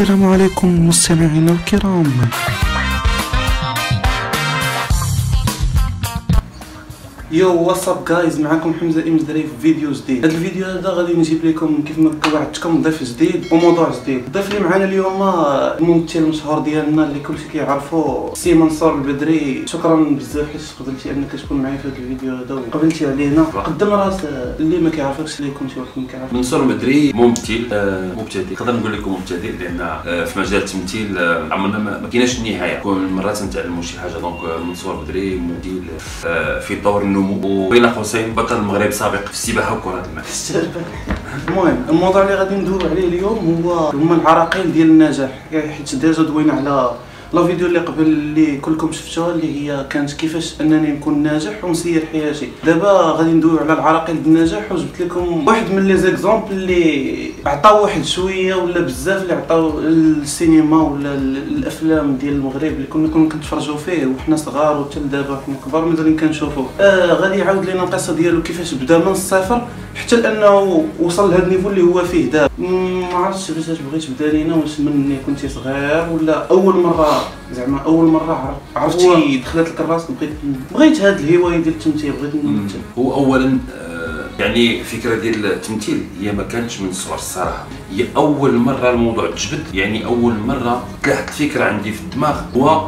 السلام عليكم مستمعينا الكرام. Yo what's up guys معكم حمزة إم دري في فيديو جديد. هذا الفيديو هذا غادي نجيب لكم كيف ما وعدتكم ضيف جديد وموضوع جديد. الضيف اللي معنا اليوم الممثل المشهور ديالنا اللي كلشي كيعرفو سي منصور البدري. شكرا بزاف حيت قبلتي أنك تكون معايا في هذا الفيديو هذا وقبلتي علينا. قدم راسك اللي ما كيعرفكش اللي يكون شي واحد ما كيعرفك منصور البدري ممثل مبتدئ. نقدر نقول لكم مبتدئ لأن في مجال التمثيل آه، عمرنا ما كايناش النهايه كل مرة تنتعلموا شي حاجة donc آه، منصور البدري ممثل آه، في طور النمو وبين قوسين بطل المغرب سابق في السباحه وكرة. الماء المهم الموضوع اللي غادي ندوي عليه اليوم هو هما العراقيل ديال النجاح حيت déjà دوينا على la vidéo اللي قبل اللي كلكم شفتوها اللي هي كانت كيفاش أنني نكون ناجح ونسير حياتي. دابا غادي ندوي على العراقيل ديال النجاح وجبت لكم واحد من les exemples اللي عطاو واحد شوية ولا بزاف اللي عطاو السينما ولا ال- الأفلام ديال المغرب اللي كنا كنا كنتفرجوا فيه وحنا صغار وحتى لدابا حنا كبار مازالين كنشوفوه آه غادي يعاود لنا القصة ديالو كيفاش بدأ من الصفر حتى لأنه وصل لهذا النيفو اللي هو فيه. دابا ما عرفتش باش بغيت تبدأ لينا واش مني كنتي صغير ولا أول مرة زعما أول مرة عر- عرفتي دخلت لك الراس بغيت بغيت هاد الهواية ديال التمثيل بغيت نمثل هو اولا آه، يعني الفكرة ديال التمثيل هي ما كانتش من الصغر الصراحة. هي أول مرة الموضوع تجبد يعني أول مرة طلعت الفكرة عندي في الدماغ هو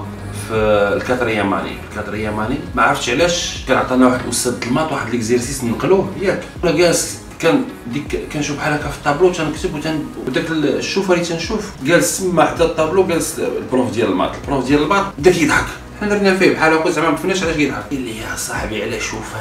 في الكاتريام ماني الكاتريام ماني ما عرفتش علاش كان عطانا واحد الأستاذ المات واحد ليكزيرسيس نقلوه. ياك. أنا جالس كان ديك كنشوف بحال هكا في الطابلو تنكتب وداك الشوفة اللي تنشوف جالس تما حدا الطابلو جالس البروف ديال المات البروف ديال المات بدا كيضحك حنا درنا فيه بحال هكا زعما ما فهمناش علاش كيضحك قال لي يا صاحبي علاش شوفه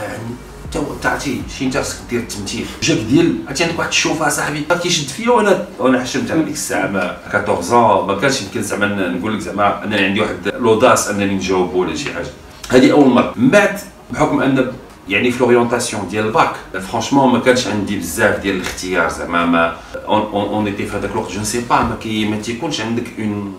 انت انت عرفتي شي انت خصك دير التمثيل جاك ديال عرفتي عندك واحد الشوفه صاحبي كيشد فيا وأنا وأنا حشمت على ديك الساعة ما 14 ما كانش يمكن زعما نقول لك زعما انني عندي واحد لوداس أنني نجاوب ولا شي حاجة. هذه أول مرة. من بعد بحكم أن يعني في لورينتاسيون ديال الباك فرانشمون ما كانش عندي بزاف ديال الاختيار زعما ما اون اون ايتي في هذاك الوقت جو سي با ما كي ما تيكونش عندك اون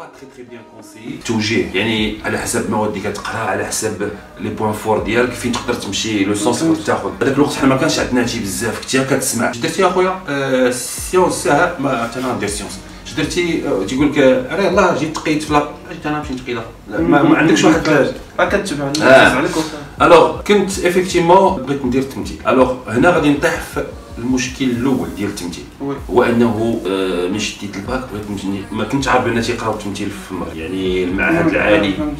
با تري تري بيان كونسيي توجيه يعني على حسب المواد اللي كتقرا على حسب لي بوان فور ديالك فين تقدر تمشي لو سونس تقدر تاخذ هذاك الوقت حنا ما كانش عندنا هادشي بزاف كنتي كتسمع اش درتي اخويا آه سيونس ساعه ما حتى أنا ندير سيونس اش درتي تيقول لك راه يلاه جيت تقيت في لا جيت أنا نمشي لا، ما, ما عندكش واحد كتبع آه. عليك. الوغ كنت افيكتيمون بغيت ندير التمثيل الوغ هنا غادي نطيح في المشكل الأول ديال التمثيل. هو أنه آه، ملي شديت الباك بغيت نمشي ما كنتش عارف بأن تيقراو التمثيل في المغرب يعني المعهد. العالي فهمت.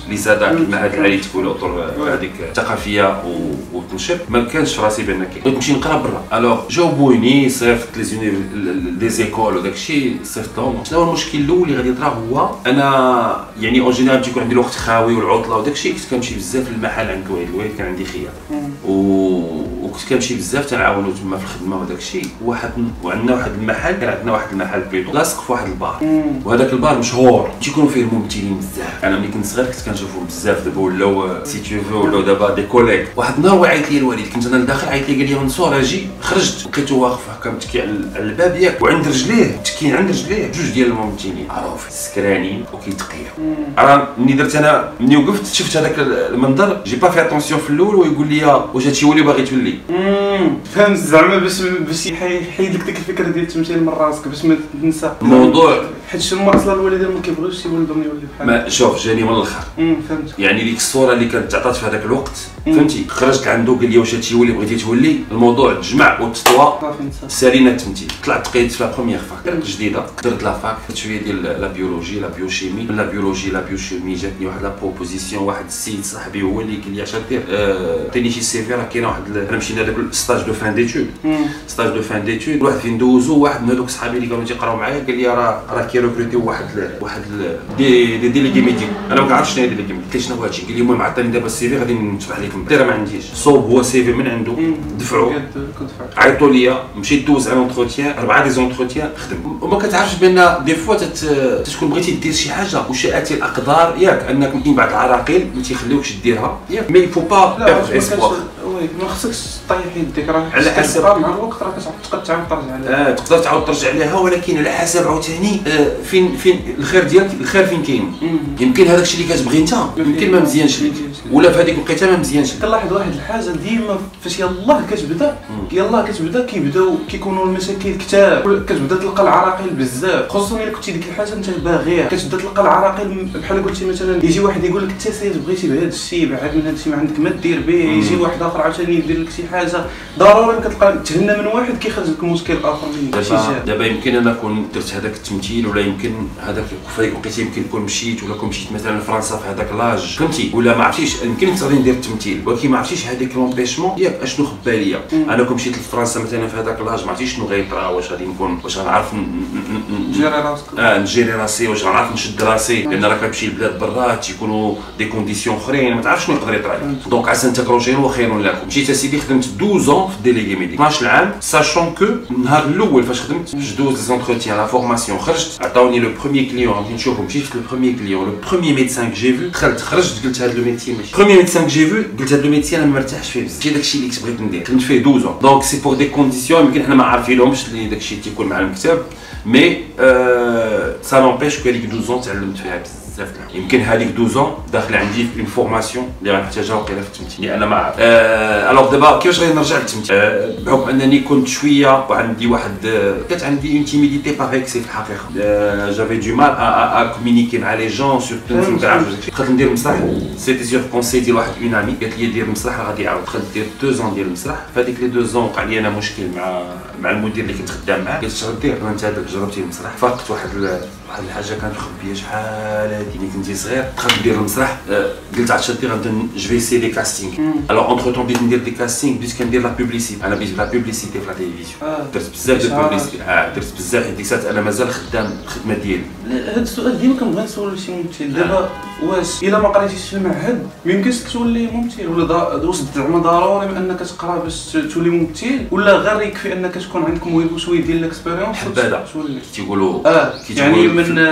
المعهد العالي تكون اطر. هذيك الثقافية وتنشر ما كانش في راسي بان كاين بغيت نمشي نقرأ برا الوغ جاوبوني صيفط لي زوني des écoles وداك الشيء صيفط لهم شنو هو المشكل الأول اللي غادي يطرا هو أنا يعني en général تيكون عندي الوقت خاوي والعطلة وداك الشيء كنت كنمشي بزاف للمحل عند الوالد الوالد كان عندي خيار و... وكنت كنمشي بزاف تنعاونو تما في الخدمة وداك الشيء واحد وعندنا واحد المحل كان عندنا واحد المحل بليطو لاصق في واحد البار. وهذاك البار مشهور. تيكونوا فيه الممثلين بزاف. أنا ملي كنت صغير كنت كنشوفهم بزاف. دابا ولاو c'est tout فو ولاو دابا des collègues واحد النهار وعيط لي الوالد. كنت أنا لداخل عيط لي قال لي منصور أجي. خرجت. لقيته واقف هكا متكي على الباب ياك. وعند رجليه متكين عند رجليه. جوج ديال الممثلين. معروف سكرانين وكيتقيا. راه ملي درت أنا ملي وقفت شفت هذاك المنظر. j'ai pas fait attention في الأول ويقول لي واش هادشي هو اللي باغي تولي؟ فهمت زعما باش باش يحي- يحيد لك ديك الفكرة ديال التمثيل من راسك باش ما تنسى. الموضوع حيت شنو أصلا الوالدين ما كيبغيوش شي ولدهم يولي بحال ما شوف جاني من الآخر. فهمت يعني ديك الصورة اللي كانت تعطات في هذاك الوقت. فهمتي؟ خرجت لعندو قال لي واش هادشي هو اللي بغيتي تولي؟ الموضوع تجمع وتطوى. نسى سالينا التمثيل. طلعت تقيت في la première fac جديدة. درت la fac شوية ديال la biologie la biochimie من la biologie la biochimie جاتني واحد la proposition واحد السيد صاحبي هو اللي قال لي اش دير آه، عطيني شي CV راه كاينة واحد انا مشينا لهذاك stage de fin d'études. stage de fin d'études واحد فين دوزو واحد من هذوك صحابي اللي كانوا تيقراو معايا قال لي راه راه كي recruteيو واحد ال- واحد ال- des des délégués médic أنا ما كنعرفش شنو هي délégué médic قلت شنو هو هادشي؟ قال لي المهم عطاني دابا ال CV غادي نشرح لك له راه ما عنديش. صوب هو CV من عنده. دفعوا عيطوا لي مشيت دوز ان اونتروتيان أربعة دي زونتروتيان خدم. وما كتعرفش بأن دي فوا تت- تكون بغيتي دير شي حاجة. وشاءت الأقدار ياك. أنك من بعض العراقيل ما تيخليوكش ديرها. ياك. مي فو با كانش اسبوار ما خصكش طيح يديك راه على حسب- مع الوقت راه كتقدر تعاود ترجع لها آه تقدر تعاود ترجع لها ولكن على حسب عاوتاني آه فين فين الخير ديالك الخير فين كاين. يمكن هذاك الشيء اللي كتبغي انت يمكن. ما مزيانش. ليك ولا في هذيك الوقيته ما مزيانش. كنلاحظ واحد الحاجة ديما فاش يلاه كتبدا يلاه كتبدا كيبداو كيكونوا المشاكل ولا كتبدا تلقى العراقيل بزاف. خصوصا إلا كنتي ديك الحاجة أنت باغيها. كتبدا تلقى العراقيل بحال قلتي مثلا يجي واحد يقول لك أنت بغيتي بهذا الشيء بعد من هذا الشيء ما عندك ما دير به. يجي واحد آخر عاوتاني يدير لك شي حاجة. ضروري كتلقى تهنى من واحد كيخرج لك مشكل آخر من شي دابا جهه دابا يمكن أنا كون درت هذاك التمثيل ولا يمكن هذاك في هذيك الوقيته يمكن كون مشيت ولا كون مشيت مثلا لفرنسا في هذاك لاج. فهمتي؟ ولا ما عرفتيش يمكن نقدر ندير التمثيل ولكن ما عرفتيش هذيك لومبيشمون ياك أشنو خب باليا أنا كون مشيت لفرنسا مثلا في هذاك لاج ما عرفتيش شنو غيطرا واش غادي نكون واش غنعرف ن- ن- ن- جيري راسك. آه نجيري راسي واش غنعرف نشد راسي. لأن راه كتمشي لبلاد برا تيكونوا دي كونديسيون أخرين ما تعرفش شنو يقدر يطرا. لك دونك عسى انت كروجين وخير لكم مشيت أسيدي خدمت 12 في الديليغي ميديك. 12 عام ساشون كو النهار الأول فاش خدمت فاش دوز les entretiens la formation خرجت. عطاوني le premier client غادي نشوفو مشيت في le premier client le premier médecin que j'ai vu دخلت خرجت قلت هذا le métier ماشي. Premier médecin que j'ai vu قلت هذا le métier أنا ما مرتاحش فيه بزاف. ماشي داكشي اللي كنت بغيت ندير. خدمت فيه 12 donc c'est pour des conditions يمكن حنا ما عارفينهمش اللي داكشي تيكون مع المكتب mais ça n'empêche que هذيك 12 تعلمت فيها بزاف. الحوايج. يمكن هذيك 12 داخل عندي في formation اللي غنحتاجها وقيله في التمثيل لأن ما عارف. الوغ دابا كيفاش غادي نرجع للتمثيل آه، بحكم أنني كنت شوية وعندي واحد آه، كانت عندي اون تيميديتي باغ اكسي في الحقيقة. جافي دو مال ا كومونيكي مع لي جون سورتو دخلت ندير مسرح سيتي سيغ كونسي ديال واحد اون امي قالت لي دير راه غادي يعاود. دخلت دير دو زون ديال المسرح فهاديك لي دو زون وقع لي أنا مشكل مع مع المدير اللي كنت خدام معاه. قالت شغل دير أنت هذاك جربتي المسرح فاقت واحد واحد الحاجة كانت مخبيه شحال هادي. ملي كنتي صغير دخلت ندير المسرح آه، قلت عاد شدي غنبدا جو في سي دي كاستينغ الوغ اونتر طون بديت ندير دي كاستينغ بديت كندير لا بوبليسيتي أنا بديت لا بوبليسيتي في لا تيليفزيون آه. درت بزاف ديال. البوبليسيتي آه درت بزاف. ديك الساعات أنا مازال خدام الخدمة ديالي. هاد السؤال ديما كنبغي نسولو شي ممثل. دابا واش؟ إلا ما قريتيش في المعهد ما يمكنش تولي ممثل؟ ولا واش زعما ضروري من أنك تقرأ باش تولي ممثل؟ ولا غير يكفي أنك تكون عندك موهبه وشويه ديال الاكسبيريونس حبادة. تولي. تيقولوا آه يعني من آه،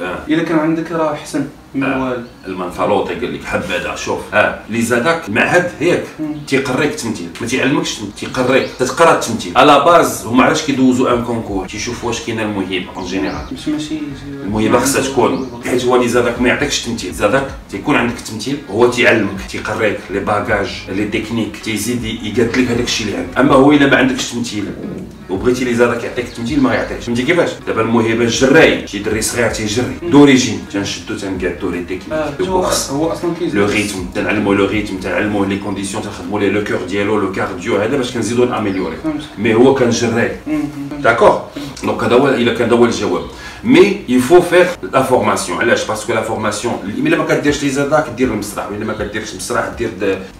آه. الا كان عندك راه احسن من آه. المنفلوطي قال لك حبذا شوف. آه. اللي زادك المعهد ياك تيقريك التمثيل ما تيعلمكش تيقريك. تتقرا التمثيل. على base هما علاش كيدوزوا un concours؟ تيشوف واش كاينة الموهبه en général مش ماشي الموهبه خصها تكون. حيت هو اللي زادك ما يعطيكش التمثيل زادك تيكون عندك التمثيل هو تيعلمك تيقريك les bagages les techniques تيزيد يقاد لك هذاك الشيء اللي عندك. أما هو إلا ما عندكش التمثيل وبغيتي l'ISADAC يعطيك التمثيل ما يعطيكش فهمتي كيفاش؟ دابا الموهبه الجراي شي دري صغير تيجري. d'origine. تنشدو تنقادو les techniques. آه، donc هو course هو أصلا كيزيد le rythme تنعلمو le rythme تنعلمو les conditions تنخدمو ليه le corps ديالو le cardio هذا باش كنزيدو ن améliorer فهمت mais هو كان جراي d'accord donc هذا هو الا كان هذا هو الجواب mais il faut faire la formation علاش parce que la formation الا ما كديرش l'ISADAC دير المسرح والا ما كديرش المسرح دير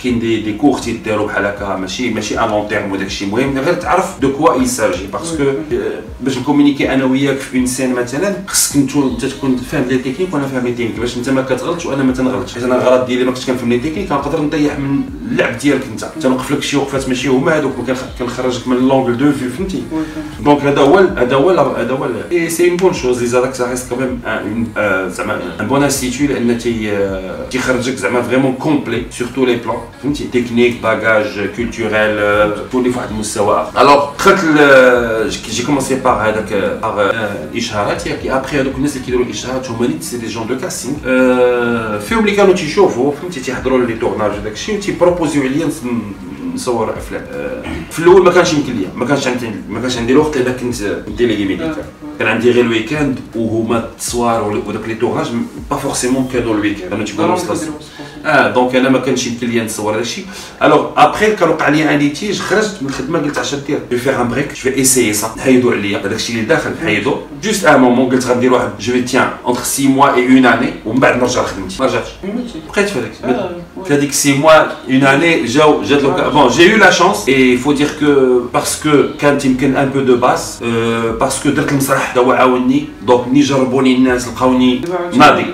كاين des des cours تيداروا بحال هكا ماشي ماشي en long terme وداك الشيء مهم غير تعرف de quoi il s'agit parce que باش ن communiquer أنا وياك في une scène مثلا خصك انت تكون فاهم les techniques وأنا فاهم les techniques باش انت ما كتغلطش وأنا ما تنغلطش حيت أنا الغلط ديالي ما كنتش كنفهم les techniques كنقدر نطيح من اللعب ديالك انت تنوقف لك شي وقفات ماشي هما هذوك كنخرجك من l'angle de vue فهمتي donc هذا هو هذا هو هذا هو et c'est une bonne chose l'ISADAC ça reste quand même زعما un bon institut لأن تي آه، تيخرجك زعما vraiment complet sur tous les plans فهمتي technique bagage culturel تولي في واحد المستوى اخر alors دخلت ل- j'ai commencé par هذاك par الاشهارات ياك ابخي هذوك الناس اللي كيديروا الاشهارات هما اللي c'est des gens de casting فيهم اللي كانوا تيشوفوا فهمتي تيحضروا les tournages وداك الشيء وتي proposer و عليا نس- نصور افلام آه، في الأول ما كانش يمكن ليا ما كانش عندي ما كانش عندي الوقت لأن كنت délégué médical كان عندي غير ال week-end وهما التصوير وداك les tournages pas forcément كانوا ال week-end تيكونوا وسط الأسبوع. آه donc أنا ما كانش يمكن ليا نصور هذا الشيء alors après كان وقع لي un litige خرجت من الخدمه قلت اش دير je vais faire un break je vais essayer ça نحيدو عليا هذاك الشيء اللي داخل نحيدو juste un moment قلت غندير واحد je vais tenir entre 6 mois et une année ومن بعد نرجع لخدمتي ما رجعتش بقيت في هذاك في هذيك 6 mois une année جاو جات لوك bon j'ai eu la chance il faut dire que parce que كانت يمكن un peu de base parce que درت المسرح هو عاوني donc ملي جربوني الناس لقاوني ناضي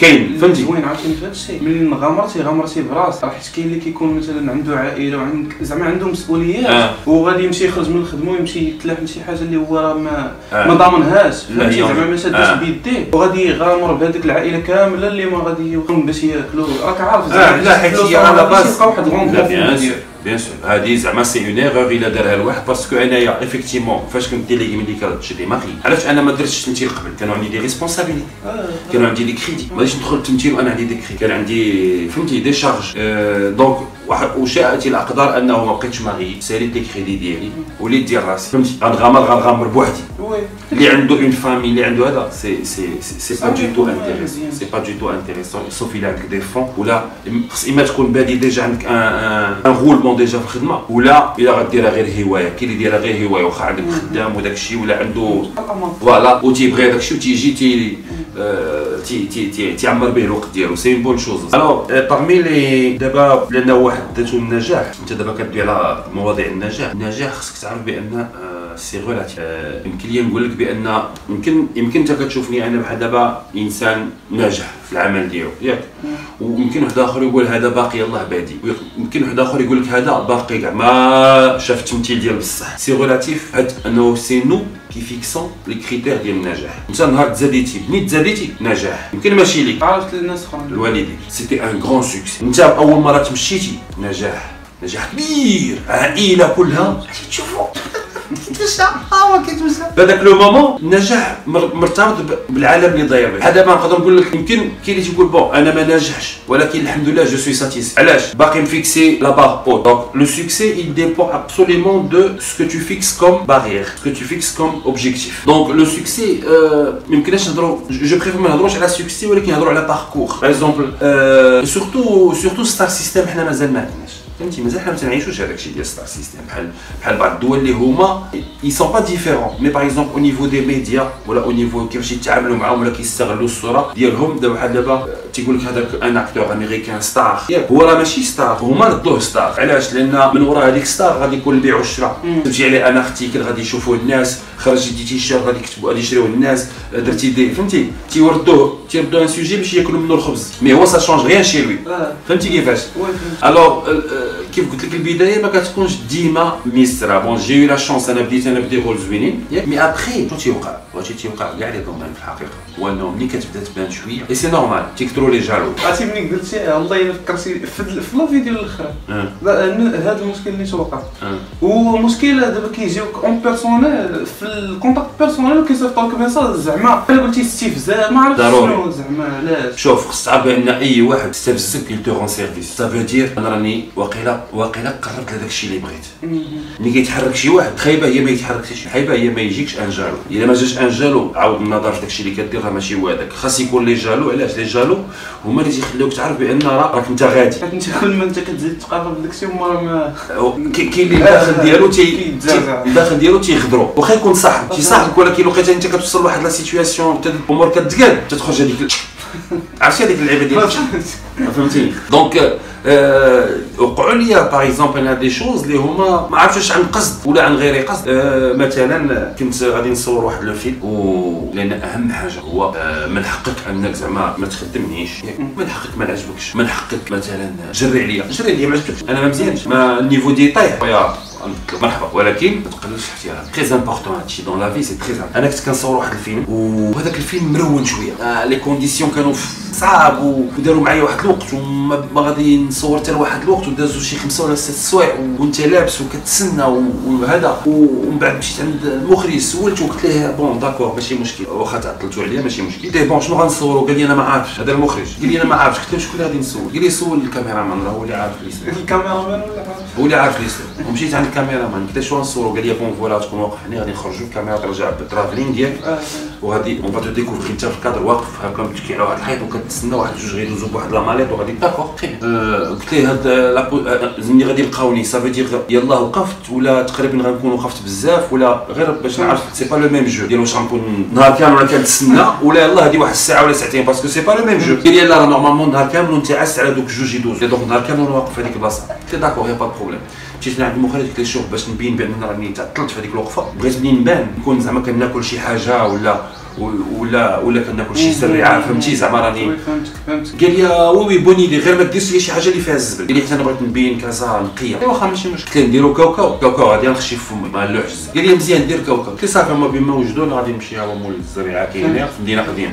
كاين فهمتي زوين عاوتاني في هذا الشيء ملي غامرتي غامرتي براسك راه حيت كاين اللي كيكون مثلا عنده عائله وعندك زعما عنده مسؤوليات آه. وغادي يمشي يخرج من الخدمه ويمشي يتلاح لشي حاجة اللي هو راه ما آه. ما ضامنهاش فهمتي زعما ما شادش آه. بيديه وغادي يغامر بهذيك العائله كامله اللي ما غادي يقوم باش ياكلوا راك عارف آه، لا، حيت هي على bien sûr هذه زعما c'est une erreur إلا دارها الواحد parce que أنايا effectivement فاش كنت délégué ملي كانت تشري marié علاش؟ أنا ما درتش التمثيل قبل. كانوا عندي des responsabilités كانوا عندي des crédits ما غاديش ندخل التمثيل وأنا عندي des crédits كان عندي فهمتي des charges donc وشاءت الأقدار أنه ما بقيتش marié. ساليت les crédits ديالي وليت ديال راسي. فهمتي؟ غنغامر غنغامر بوحدي. اللي عنده une famille اللي عنده هذا c'est c'est c'est pas du tout intéressant c'est pas du tout intéressant sauf الا عندك des fonds ولا خص اما تكون بادي déjà عندك un roulement déjà في الخدمه ولا الا غديرها غير هوايه كاين اللي يديرها غير هوايه واخا عندك خدام وداك الشيء ولا عنده voilà وتيبغي داك الشيء وتيجي تي تي تي تي تعمر به الوقت ديالو. c'est bonne chose alors parmi les دابا لأن واحد ذاته النجاح. أنت دابا كدوي على مواضيع النجاح. النجاح خصك تعرف بأن c'est relatif يمكن لي نقول لك بأن يمكن يمكن أنت كتشوفني أنا بحال دابا إنسان ناجح في العمل ديالو. ياك. ويمكن واحد آخر يقول هذا باقي الله بادي يمكن واحد آخر يقول لك هذا باقي كاع. ما شاف التمثيل ديال بصح. c'est relatif حيت انه c'est nous qui fixons les critères ديال النجاح انت نهار تزاديتي بنيت تزاديتي نجاح يمكن ماشي ليك عرفت الناس اخرين. الوالدين. c'était un grand succès انت اول مره تمشيتي نجاح نجاح كبير عائله كلها تشوفوا بهذاك le moment النجاح مرتبط بالعالم اللي داير به هذا ما نقدر نقول لك. يمكن كاين اللي تيقول bon أنا ما ناجحش ولكن الحمد لله je suis satisfait علاش؟ باقي م fixé la barre haut donc le succès il dépend absolument de ce que tu fixes comme barrière ce que tu fixes comme objectif. Donc le succès ما يمكنناش نهضروا je préfère ما نهضروش على succès ولكن نهضروا على parcours par exemple surtout surtout star system حنا مازال ما عندناش. فهمتي؟ مازال حنا ما تنعيشوش هذاك الشيء ديال star system بحال بحال بعض الدول اللي هما ils sont pas différents mais par exemple au niveau des médias ولا au niveau كيفاش يتعاملوا معاهم ولا كيستغلوا الصورة ديالهم دابا بحال دابا تيقول لك هذاك un acteur américain star. ياك هو راه ماشي star هما ردوه star. علاش؟ لأن من وراء هذيك star غادي يكون البيع والشراء. تمشي عليه un article غادي يشوفوه الناس خرجتي تي شيرت غادي يكتبوا غادي يشريوه الناس درتي des فهمتي؟ تيوردوه تيردوه un sujet باش ياكلوا منه الخبز. mais هو ça change rien chez lui فهمتي كيفاش؟ alors كيف قلت لك البداية ما كتكونش ديما ميسرة. bon j'ai la chance أنا بديت أنا ب des rôles زوينين. ياك mais après شنو تيوقع؟ واش تيوقع؟ كاع les domaines في الحقيقة. هو انه ملي كتبدا تبان شوية. et c'est normal تيكثروا les jaloux عرفتي ملي قلتي؟ الله الا فكرتي في la vidéo الأخرى. هذا المشكل اللي توقع. ومشكل دابا كيجيوك en personnel في ال contact personnel وكيصيفطوا لك message زعما بحال قلتي استفزاز ما عرفتش شنو. زعما علاش؟ شوف خص تعرف بان أي واحد استفزك il te rend service ça veut dire أنا راني واقيلا واقيلا قربت لهذاك الشيء اللي بغيت. ملي كيتحرك شي واحد خايبة هي ما يتحركش خايبة هي ما يجيكش un jaloux. إلا ما جاش un jaloux عاود النظر في داك الشيء اللي كدير راه ماشي هو هذاك. خاص يكون les jaloux علاش؟ les jaloux هما اللي تيخليوك تعرف بأن راه راك أنت غادي. انت كل ما أنت كتزيد تقرب لداك الشيء هما ما كاين اللي الداخل ديالو تي الداخل ديالو تيخضرو واخا يكون صاحب تيصاحبك ولكن لقيت أنت كتوصل لواحد la situation الأمور كتقاد تتخرج هذيك عرفتي هذيك اللعيبه ديال فهمتيني donc وقعوا لي par exemple أنا des choses اللي هما ما عرفتش واش عن قصد ولا عن غير قصد مثلا كنت غادي نصور واحد le film ولان اهم حاجة هو من حقك انك زعما ما تخدمنيش من حقك ما نعجبكش من حقك مثلا جري عليا جري عليا ما عجبكش أنا ما مزيانش ما ال niveau دي طايح ولكن ما تقللش احترام très important هادشي dans la vie c'est très أنا كنت كنصور واحد الفيلم وهذاك الفيلم مرون شوية. آه les conditions كانوا صعاب وداروا معايا واحد الوقت وما غادي نصور حتى لواحد الوقت ودازوا شي خمسة ولا ست سوايع وانت لابس وكتسنى وهذا ومن بعد مشيت عند المخرج سولته وقلت له bon d'accord ماشي مشكل. واخا تعطلتوا عليا ماشي مشكل. قلت له bon شنو غنصوروا قال لي أنا ما عارفش. هذا المخرج. قال لي أنا ما عارفش. قلت له شكون اللي غادي نسول قال لي سول الكاميرامان راه هو اللي عارف لي الكاميرامان ولا هو اللي عارف لي ومشيت عند الكاميرامان قلت له شنو غنصوروا قال لي bon voilà تكون واقف هنا غادي نخرجوا الكاميرا ترجع بال travelling ديالك. وغادي on va te découvrir انت في الكادر واقف هكا متكي على واحد الحيط وكتسنى واحد جوج غيدوزو بواحد la mallette وغادي d'accord قلت له هاد ملي غادي يلقاوني. ça veut dire يلاه وقفت ولا تقريبا غنكون وقفت بزاف ولا غير باش نعرف c'est pas le même jeu ديال واش غنكون نهار كامل ولا كنتسنى ولا يلاه هادي واحد الساعة ولا ساعتين parce que c'est pas le même jeu قال لي لا normalement نهار كامل ونتعس على دوك جوج يدوز donc نهار كامل واقف في هذيك البلاصة. قلت له d'accord y a pas problème مشيت عند المخرج قلت له شوف باش نبين بأن راني تعطلت في هذيك الوقفة. بغيت منين نبان؟ نكون زعما كناكل شي حاجة ولا ولا ولا كناكل شي سريعة فهمتي؟ زعما راني قال لي oui oui bonne idée غير ما ديرش لي شي حاجة اللي فيها الزبل قال لي حتى أنا بغيت نبين كذا نقيه واخا ماشي مشكل. قلت له نديرو كاوكاو كاوكاو غادي نخشي في فمي ما نلوحش قال لي مزيان دير كاوكاو قلت له صافي ما بين ما أنا غادي نمشي هو مول الزريعة كاين في المدينة قديم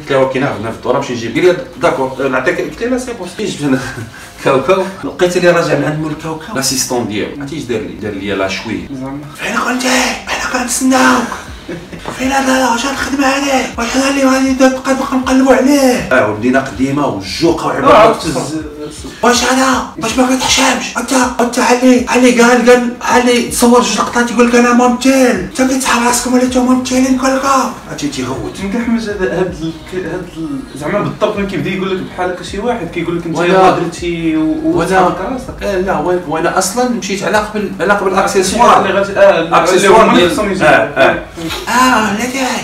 قلت له كاين عندنا في الدورة نمشي نجيب. قال لي d'accord نعطيك قلت له لا c'est bon جبت أنا كاوكاو لقيت اللي راجع من عند مول كاوكاو l'assistant ديالو. عرفتي اش دار لي دار لي لا شوية. زعما فين كنتي أنا كنتسناوك فين هذا واش الخدمة هذه. واش هذا اللي غادي تبقى نقلبوا عليه. آه ولدينا قديمة والجوقه وعبارة. واش أنا؟ واش ما كتحشمش انت أنت علي علي قال قال علي تصور جوج لقطات يقول لك أنا ممثل أنت كتسحب راسكم ولا أنتم ممثلين كلكم عرفتي تيغوت. يمكن هذا هاد هاد ال- زعما بالضبط ملي كيبدا يقول لك بحال هكا شي واحد كيقول لك أنت درتي و- ولا وصحابك راسك. آه لا وأنا أصلا مشيت على قبل على قبل اللي الأكسسوار. غادي آه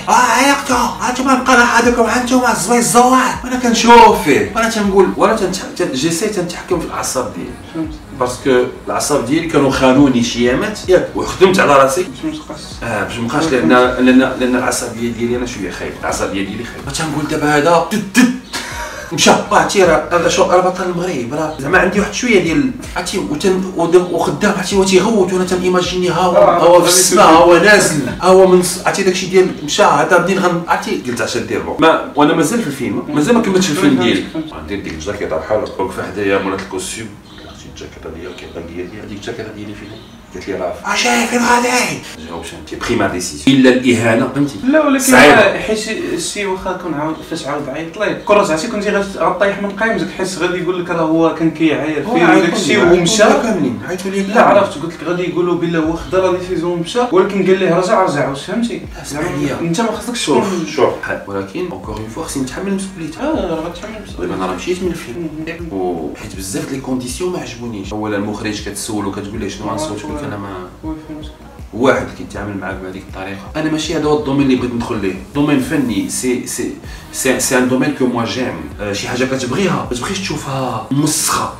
آه عيقتوا هانتوما بقى حدكم هانتوما الزوي الزوار وأنا كنشوف فيه وأنا تنقول وأنا جيسي تنتحكم في الاعصاب ديالي. باسكو الاعصاب ديالي كانوا خانوني شي ايامات ياك وخدمت على راسي باش ما آه باش مابقاش لأن لأن لأن العصبيه ديالي أنا شوية خايب العصبيه ديالي خايب تنقول دابا هذا مشى عرفتي راه هذا شو راه بطل المغرب. راه زعما عندي واحد شوية ديال عرفتي وتن وخدام عرفتي هو تيغوت وأنا تنيماجيني ها هو آه، ها هو في السماء هو نازل ها هو من عرفتي داكشي ديال مشى هذا بدين غن عرفتي؟ قلت اش ندير بو ما وأنا مازال في الفيلم. مازال ما كملتش الفيلم ديالي. ندير ديك الجاكيطه بحال واقفه حدايا مولات الكوستيم. عرفتي الجاكيطه ديالي كيبقى ديالي هذيك الجاكيطه ديالي فين قالت لي راه أجي فين غادي جاوبش انت بري ما ديسيزيون إلا الإهانة. فهمتي لا ولكن حيت الشيء واخا كون عاود فاش عاود عيط ليه كون رجعتي كنتي غطيح من قايمتك حيت غادي يقول لك راه هو كان كيعاير فيه وداك الشيء ومشى كاملين عيطوا لي لا عرفت قلت لك غادي يقولوا بلا هو خدا la décision ومشى ولكن قال ليه رجع رجع واش فهمتي. أنت ما خصكش شوف تكون شوف. ولكن encore une fois خصني نتحمل مسؤوليتها آه راه غتحمل دابا مسؤولية. أنا راه مشيت من الفيلم. وحيت بزاف les conditions ما كتعجبونيش. أولا المخرج كتسولو كتقول له شنو غنصوت تقول لك أنا ما واحد كيتعامل معاك بهذيك الطريقة. أنا ماشي هذا هو ال domaine اللي بغيت ندخل ليه. domaine فني c'est c'est c'est, c'est un domaine que moi j'aime. آه، شي حاجة كتبغيها ما تبغيش تشوفها مسخة.